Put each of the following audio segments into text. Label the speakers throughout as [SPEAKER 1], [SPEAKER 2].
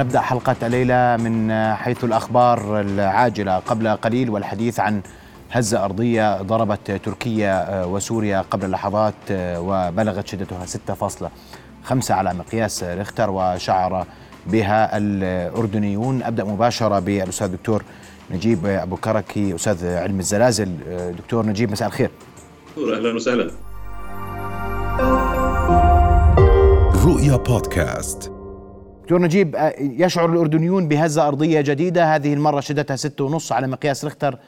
[SPEAKER 1] نبدأ حلقة الليلة من حيث الأخبار العاجلة. قبل قليل والحديث عن هزة أرضية ضربت تركيا وسوريا قبل لحظات وبلغت شدتها 6.5 على مقياس ريختر وشعر بها الأردنيون. أبدأ مباشرة بالأستاذ الدكتور نجيب أبو كركي أستاذ علم الزلازل. دكتور نجيب مساء الخير.
[SPEAKER 2] أهلا وسهلا.
[SPEAKER 1] رؤيا بودكاست. دكتور نجيب يشعر الأردنيون بهزة أرضية جديدة. هذه المرة شدتها ستة ونص على مقياس ريختر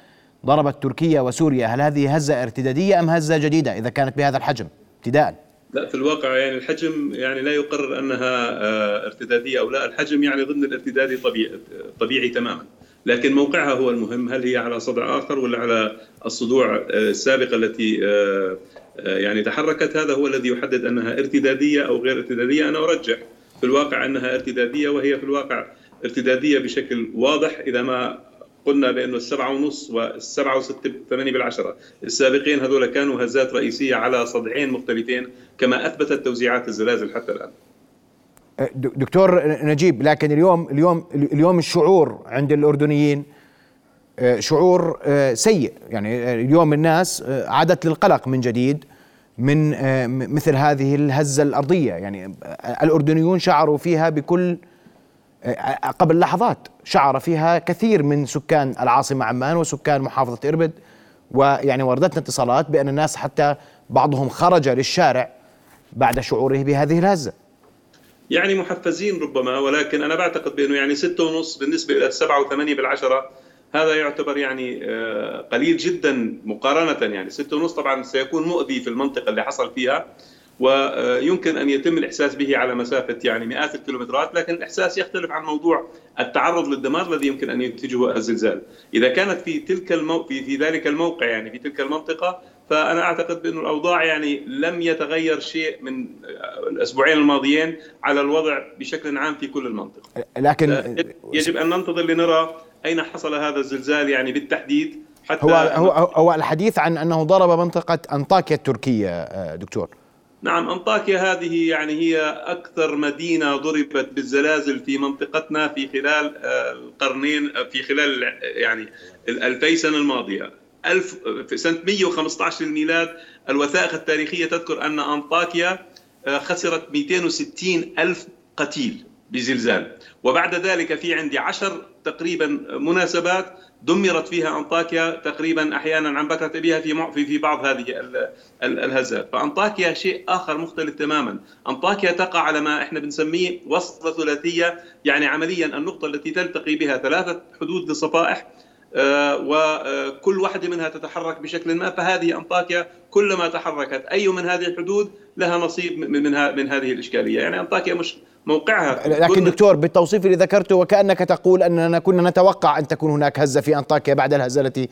[SPEAKER 1] ضربت تركيا وسوريا. هل هذه هزة ارتدادية أم هزة جديدة إذا كانت بهذا الحجم؟ ابتداء.
[SPEAKER 2] لا في الواقع يعني الحجم يعني لا يقرر أنها ارتدادية أو لا، الحجم يعني ضمن الارتدادي طبيعي طبيعي تماما، لكن موقعها هو المهم، هل هي على صدع آخر ولا على الصدوع السابقه التي يعني تحركت؟ هذا هو الذي يحدد أنها ارتدادية أو غير ارتدادية، أنا أرجح في الواقع أنها ارتدادية وهي في الواقع ارتدادية بشكل واضح إذا ما قلنا بأنه السبعة ونص والسبعة وستة ثمانية بالعشرة. السابقين هذول كانوا هزات رئيسية على صدعين مختلفين كما أثبتت توزيعات الزلازل حتى الآن.
[SPEAKER 1] دكتور نجيب لكن اليوم اليوم اليوم الشعور عند الأردنيين شعور سيء. يعني اليوم الناس عادت للقلق من جديد. من مثل هذه الهزة الأرضية. يعني الأردنيون شعروا فيها بكل قبل لحظات. شعر فيها كثير من سكان العاصمة عمان وسكان محافظة إربد ويعني وردتنا اتصالات بأن الناس حتى بعضهم خرج للشارع بعد شعوره بهذه الهزة.
[SPEAKER 2] يعني محفزين ربما ولكن أنا بعتقد بأنه يعني ستة ونص بالنسبة إلى السبعة وثمانية بالعشرة هذا يعتبر يعني قليل جدا مقارنة يعني. ستة ونص طبعا سيكون مؤذي في المنطقة اللي حصل فيها ويمكن أن يتم الإحساس به على مسافة يعني مئات الكيلومترات لكن الإحساس يختلف عن موضوع التعرض للدمار الذي يمكن أن ينتجه الزلزال. إذا كانت في تلك المو... في, في ذلك الموقع يعني في تلك المنطقة فأنا أعتقد بأن الأوضاع يعني لم يتغير شيء من الأسبوعين الماضيين على الوضع بشكل عام في كل المنطقة.
[SPEAKER 1] لكن
[SPEAKER 2] يجب أن ننتظر لنرى أين حصل هذا الزلزال يعني بالتحديد
[SPEAKER 1] حتى هو هو هو الحديث عن أنه ضرب منطقة أنطاكيا التركية دكتور.
[SPEAKER 2] نعم أنطاكيا هذه يعني هي أكثر مدينة ضربت بالزلازل في منطقتنا في خلال القرنين في خلال يعني الألفي سنة الماضية. ألف في سنة 115 للميلاد الوثائق التاريخية تذكر أن أنطاكيا خسرت 260 ألف قتيل. بزلزال. وبعد ذلك في عندي عشر تقريبا مناسبات دمرت فيها أنطاكيا تقريبا أحيانا عن بكرة أبيها في في بعض هذه الهزات، فأنطاكيا شيء آخر مختلف تماما، أنطاكيا تقع على ما إحنا بنسميه وصله ثلاثية، يعني عمليا النقطة التي تلتقي بها ثلاثة حدود لصفائح. وكل واحدة منها تتحرك بشكل ما فهذه أنطاكيا كلما تحركت أي من هذه الحدود لها نصيب من من هذه الإشكالية. يعني أنطاكيا مش موقعها.
[SPEAKER 1] لكن دكتور بالتوصيف اللي ذكرته وكأنك تقول أننا كنا نتوقع أن تكون هناك هزة في أنطاكيا بعد الهزة التي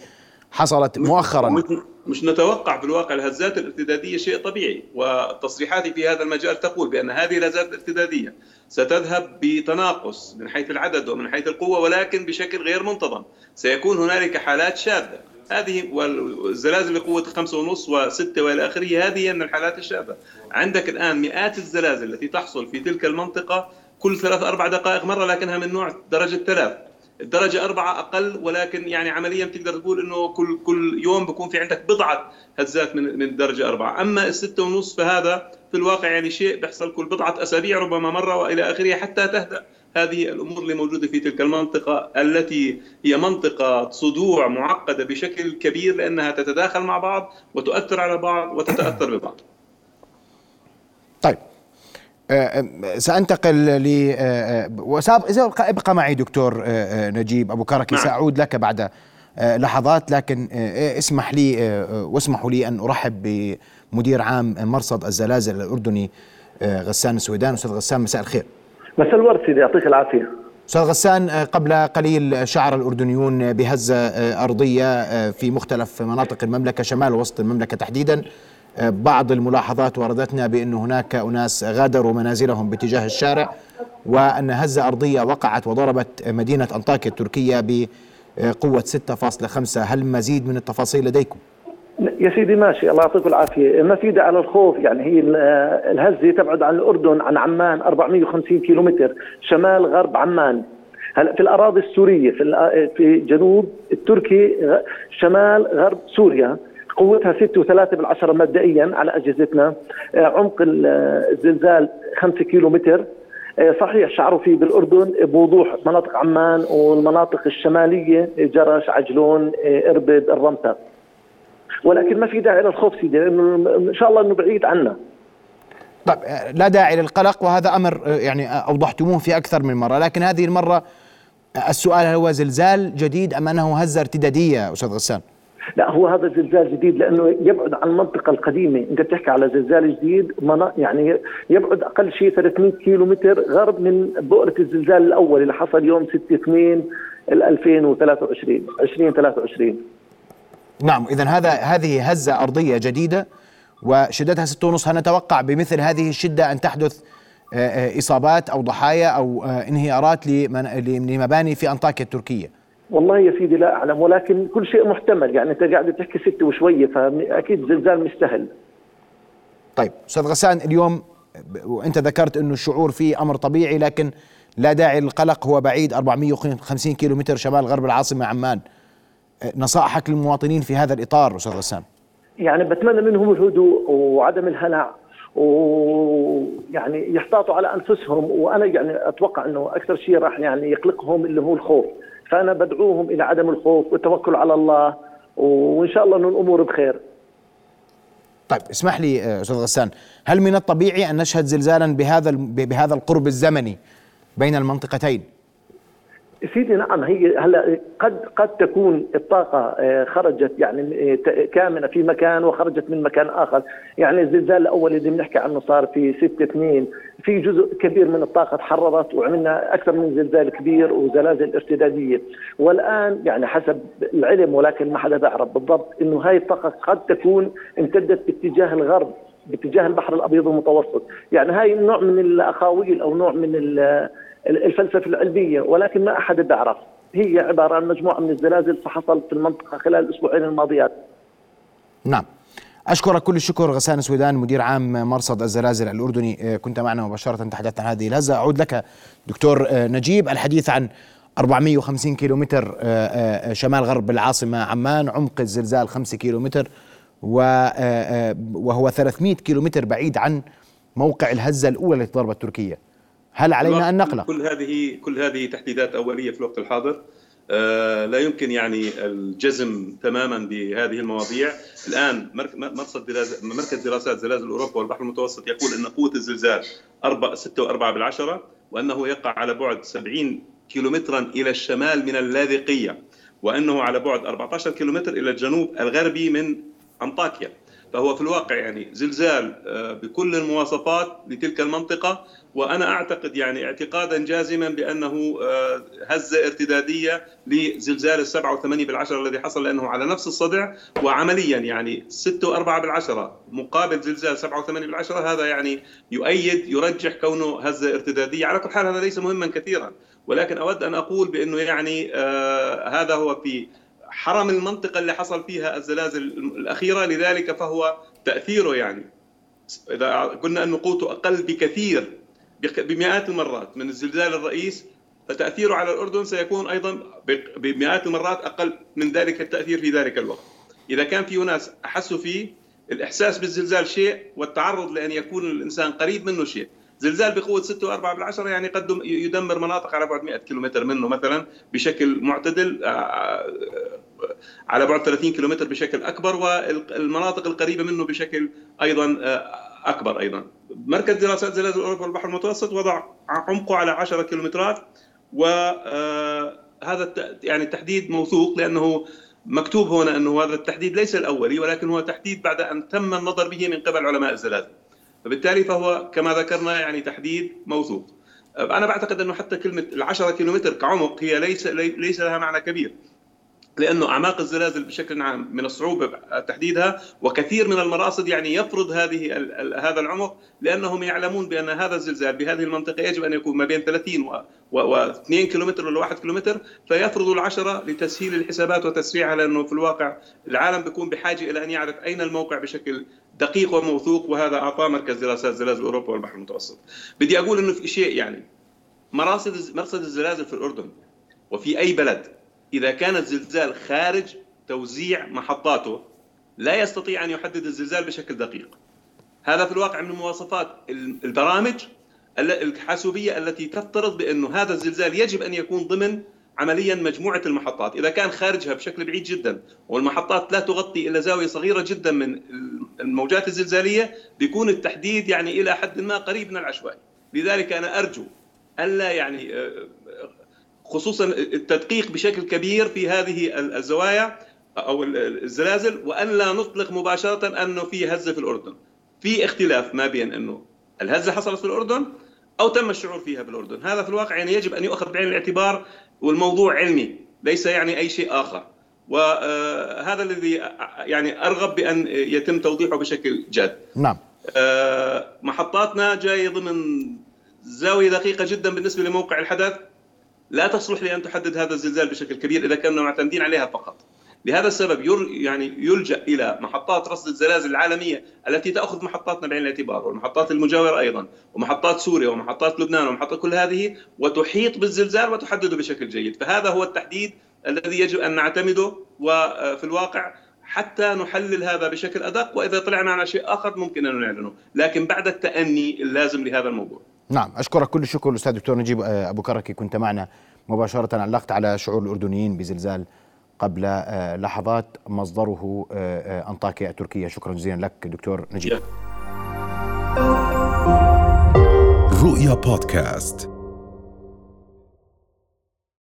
[SPEAKER 1] حصلت مؤخرا.
[SPEAKER 2] مش, نتوقع في الواقع الهزات الارتدادية شيء طبيعي وتصريحاتي في هذا المجال تقول بأن هذه الهزات الارتدادية ستذهب بتناقص من حيث العدد ومن حيث القوة ولكن بشكل غير منتظم. سيكون هنالك حالات شاذة. هذه والزلازل بقوة خمسة ونص وستة وإلى آخره هذه من الحالات الشاذة. عندك الآن مئات الزلازل التي تحصل في تلك المنطقة كل ثلاث أربع دقائق مرة لكنها من نوع درجة ثلاث الدرجة أربعة أقل ولكن يعني عمليا تقدر تقول إنه كل كل يوم بكون في عندك بضعة هزات من من درجة أربعة، أما الستة ونص فهذا في الواقع يعني شيء بيحصل كل بضعة أسابيع ربما مرة وإلى آخره حتى تهدأ هذه الأمور اللي موجودة في تلك المنطقة التي هي منطقة صدوع معقدة بشكل كبير لأنها تتداخل مع بعض وتؤثر على بعض وتتأثر ببعض.
[SPEAKER 1] سأنتقل ل وسابق ابقى معي دكتور نجيب أبو كركي نعم. سأعود لك بعد لحظات لكن اسمح لي واسمحوا لي أن أرحب بمدير عام مرصد الزلازل الأردني غسان السويدان. أستاذ غسان مساء الخير.
[SPEAKER 3] مساء الورد سيدي يعطيك العافية.
[SPEAKER 1] أستاذ غسان قبل قليل شعر الأردنيون بهزة أرضية في مختلف مناطق المملكة شمال وسط المملكة تحديدا. بعض الملاحظات وردتنا بأن هناك أناس غادروا منازلهم باتجاه الشارع وأن هزة أرضية وقعت وضربت مدينة أنطاكيا التركية بقوة 6.5 هل مزيد من التفاصيل لديكم؟
[SPEAKER 3] يا سيدي ماشي. الله يعطيك العافية. ما في داعي على الخوف يعني هي الهزه تبعد عن الأردن عن عمان 450 كيلومتر شمال غرب عمان. هلا في الأراضي السورية في في جنوب التركي شمال غرب سوريا. قوتها 6 و3 بالعشرة مبدئيا على أجهزتنا. آه، عمق الزلزال 5 كيلو متر آه، صحيح شعروا فيه بالأردن بوضوح مناطق عمان والمناطق الشمالية جرش عجلون آه، إربد الرمته ولكن ما في داعي للخوف سيدي لأنه إن شاء الله إنه بعيد عنا.
[SPEAKER 1] طيب لا داعي للقلق وهذا أمر يعني أوضحتموه في أكثر من مرة. لكن هذه المرة السؤال هل هو زلزال جديد أم أنه هزة ارتدادية أستاذ غسان؟
[SPEAKER 3] لا هو هذا زلزال جديد لأنه يبعد عن المنطقة القديمة، أنت بتحكي على زلزال جديد يعني يبعد أقل شيء 300 كيلو متر غرب من بؤرة الزلزال الأول اللي حصل يوم 6 2 2023 2023
[SPEAKER 1] نعم اذا هذا هذه هزة أرضية جديدة وشدتها 6.5 هل نتوقع بمثل هذه الشدة أن تحدث آه، آه، إصابات أو ضحايا أو آه، انهيارات لمباني في أنطاكيا التركية؟
[SPEAKER 3] والله يا سيدي لا أعلم ولكن كل شيء محتمل. يعني أنت قاعد تحكي ستة وشوية فأكيد زلزال مش سهل.
[SPEAKER 1] طيب أستاذ غسان اليوم وانت ذكرت أنه الشعور فيه أمر طبيعي لكن لا داعي للقلق. هو بعيد 450 كيلو متر شمال غرب العاصمة عمان. نصائحك للمواطنين في هذا الإطار أستاذ غسان؟
[SPEAKER 3] يعني بتمنى منهم الهدوء وعدم الهلع ويعني يحتاطوا على أنفسهم وأنا يعني أتوقع أنه أكثر شيء راح يعني يقلقهم اللي هو الخوف. فأنا بدعوهم إلى عدم الخوف والتوكل على الله وإن شاء الله انه الأمور بخير.
[SPEAKER 1] طيب اسمح لي آه، أستاذ غسان هل من الطبيعي أن نشهد زلزالا بهذا بهذا القرب الزمني بين المنطقتين؟
[SPEAKER 3] سيدي نعم هي هلا قد قد تكون الطاقة آه، خرجت يعني آه، كامنة في مكان وخرجت من مكان آخر، يعني الزلزال الأول اللي بنحكي عنه صار في 6 2 في جزء كبير من الطاقة تحررت وعملنا أكثر من زلزال كبير وزلازل ارتدادية، والآن يعني حسب العلم ولكن ما حدا بيعرف بالضبط إنه هاي الطاقة قد تكون امتدت باتجاه الغرب باتجاه البحر الأبيض المتوسط، يعني هاي نوع من الأخاويل أو نوع من الفلسفة العلمية ولكن ما أحد بيعرف هي عبارة عن مجموعة من الزلازل فحصلت في المنطقة خلال الأسبوعين الماضيات.
[SPEAKER 1] نعم. أشكرك كل الشكر غسان سويدان مدير عام مرصد الزلازل الأردني. آه، كنت معنا مباشرة تحدثت عن هذه الهزة أعود لك دكتور آه، نجيب. الحديث عن 450 كيلو متر آه، شمال غرب العاصمة عمان عمق الزلزال 5 كيلو متر وهو 300 كيلو متر بعيد عن موقع الهزة الأولى التي ضربت تركيا هل علينا أن نقلق؟
[SPEAKER 2] كل هذه كل هذه تحديدات أولية في الوقت الحاضر. آه لا يمكن يعني الجزم تماما بهذه المواضيع. الآن مرصد مركز دراسات زلازل أوروبا والبحر المتوسط يقول أن قوة الزلزال 4 6 و4 بالعشرة وأنه يقع على بعد 70 كيلومترا إلى الشمال من اللاذقية وأنه على بعد 14 كيلومتر إلى الجنوب الغربي من أنطاكيا. فهو في الواقع يعني زلزال آه، بكل المواصفات لتلك المنطقة وأنا أعتقد يعني اعتقادا جازما بأنه آه، هزة ارتدادية لزلزال السبعة وثمانية بالعشرة الذي حصل لأنه على نفس الصدع وعمليا يعني ستة وأربعة بالعشرة مقابل زلزال سبعة وثمانية بالعشرة هذا يعني يؤيد يرجح كونه هزة ارتدادية. على كل حال هذا ليس مهما كثيرا ولكن أود أن أقول بأنه يعني آه هذا هو في حرم المنطقة اللي حصل فيها الزلازل الأخيرة لذلك فهو تأثيره يعني. إذا قلنا أن قوته أقل بكثير بمئات المرات من الزلزال الرئيس فتأثيره على الأردن سيكون أيضا بمئات المرات أقل من ذلك التأثير في ذلك الوقت. إذا كان في ناس أحسوا فيه الإحساس بالزلزال شيء والتعرض لأن يكون الإنسان قريب منه شيء. زلزال بقوة 6 و4 بالعشرة يعني قد يدمر مناطق على بعد 100 كيلومتر منه مثلا بشكل معتدل آه، آه، على بعد 30 كيلومتر بشكل أكبر والمناطق القريبة منه بشكل أيضا آه، أكبر أيضا. مركز دراسات زلازل أوروبا والبحر المتوسط وضع عمقه على 10 كيلومترات وهذا يعني التحديد موثوق لأنه مكتوب هنا أنه هذا التحديد ليس الأولي ولكن هو تحديد بعد أن تم النظر به من قبل علماء الزلازل. فبالتالي فهو كما ذكرنا يعني تحديد موثوق. أنا بعتقد أنه حتى كلمة ال 10 كيلومتر كعمق هي ليس ليس لها معنى كبير. لأنه أعماق الزلازل بشكل عام من الصعوبة تحديدها وكثير من المراصد يعني يفرض هذه هذا العمق لأنهم يعلمون بأن هذا الزلزال بهذه المنطقة يجب أن يكون ما بين 30 و 2 كيلومتر ولا 1 كيلومتر فيفرض العشرة لتسهيل الحسابات وتسريعها لأنه في الواقع العالم بيكون بحاجة إلى أن يعرف أين الموقع بشكل دقيق وموثوق وهذا أعطاه مركز دراسات زلازل أوروبا والبحر المتوسط. بدي أقول إنه في شيء يعني مراصد مرصد الزلازل في الأردن وفي أي بلد إذا كان الزلزال خارج توزيع محطاته لا يستطيع أن يحدد الزلزال بشكل دقيق. هذا في الواقع من مواصفات البرامج الحاسوبية التي تفترض بأنه هذا الزلزال يجب أن يكون ضمن عمليا مجموعة المحطات. إذا كان خارجها بشكل بعيد جدا والمحطات لا تغطي إلا زاوية صغيرة جدا من الموجات الزلزالية بيكون التحديد يعني إلى حد ما قريب من العشوائي. لذلك أنا أرجو ألا يعني آه، خصوصا التدقيق بشكل كبير في هذه الزوايا أو الزلازل وأن لا نطلق مباشرة أنه في هزه في الأردن. في اختلاف ما بين أنه الهزه حصلت في الأردن أو تم الشعور فيها بالأردن، هذا في الواقع يعني يجب أن يؤخذ بعين الاعتبار والموضوع علمي ليس يعني أي شيء آخر. وهذا الذي يعني أرغب بأن يتم توضيحه بشكل جاد.
[SPEAKER 1] نعم.
[SPEAKER 2] آه، محطاتنا جاية ضمن زاوية دقيقة جدا بالنسبة لموقع الحدث لا تصلح لأن تحدد هذا الزلزال بشكل كبير إذا كنا معتمدين عليها فقط. لهذا السبب يعني يلجأ إلى محطات رصد الزلازل العالمية التي تأخذ محطاتنا بعين الاعتبار والمحطات المجاورة أيضا ومحطات سوريا ومحطات لبنان ومحطات كل هذه وتحيط بالزلزال وتحدده بشكل جيد، فهذا هو التحديد الذي يجب أن نعتمده وفي الواقع حتى نحلل هذا بشكل أدق وإذا طلعنا على شيء آخر ممكن أن نعلنه، لكن بعد التأني اللازم لهذا الموضوع.
[SPEAKER 1] نعم أشكرك كل الشكر الأستاذ دكتور نجيب آه، أبو كركي. كنت معنا مباشرة علقت على شعور الأردنيين بزلزال قبل آه، لحظات مصدره آه، أنطاكيا تركيا شكرا جزيلا لك دكتور نجيب.
[SPEAKER 4] رؤيا بودكاست.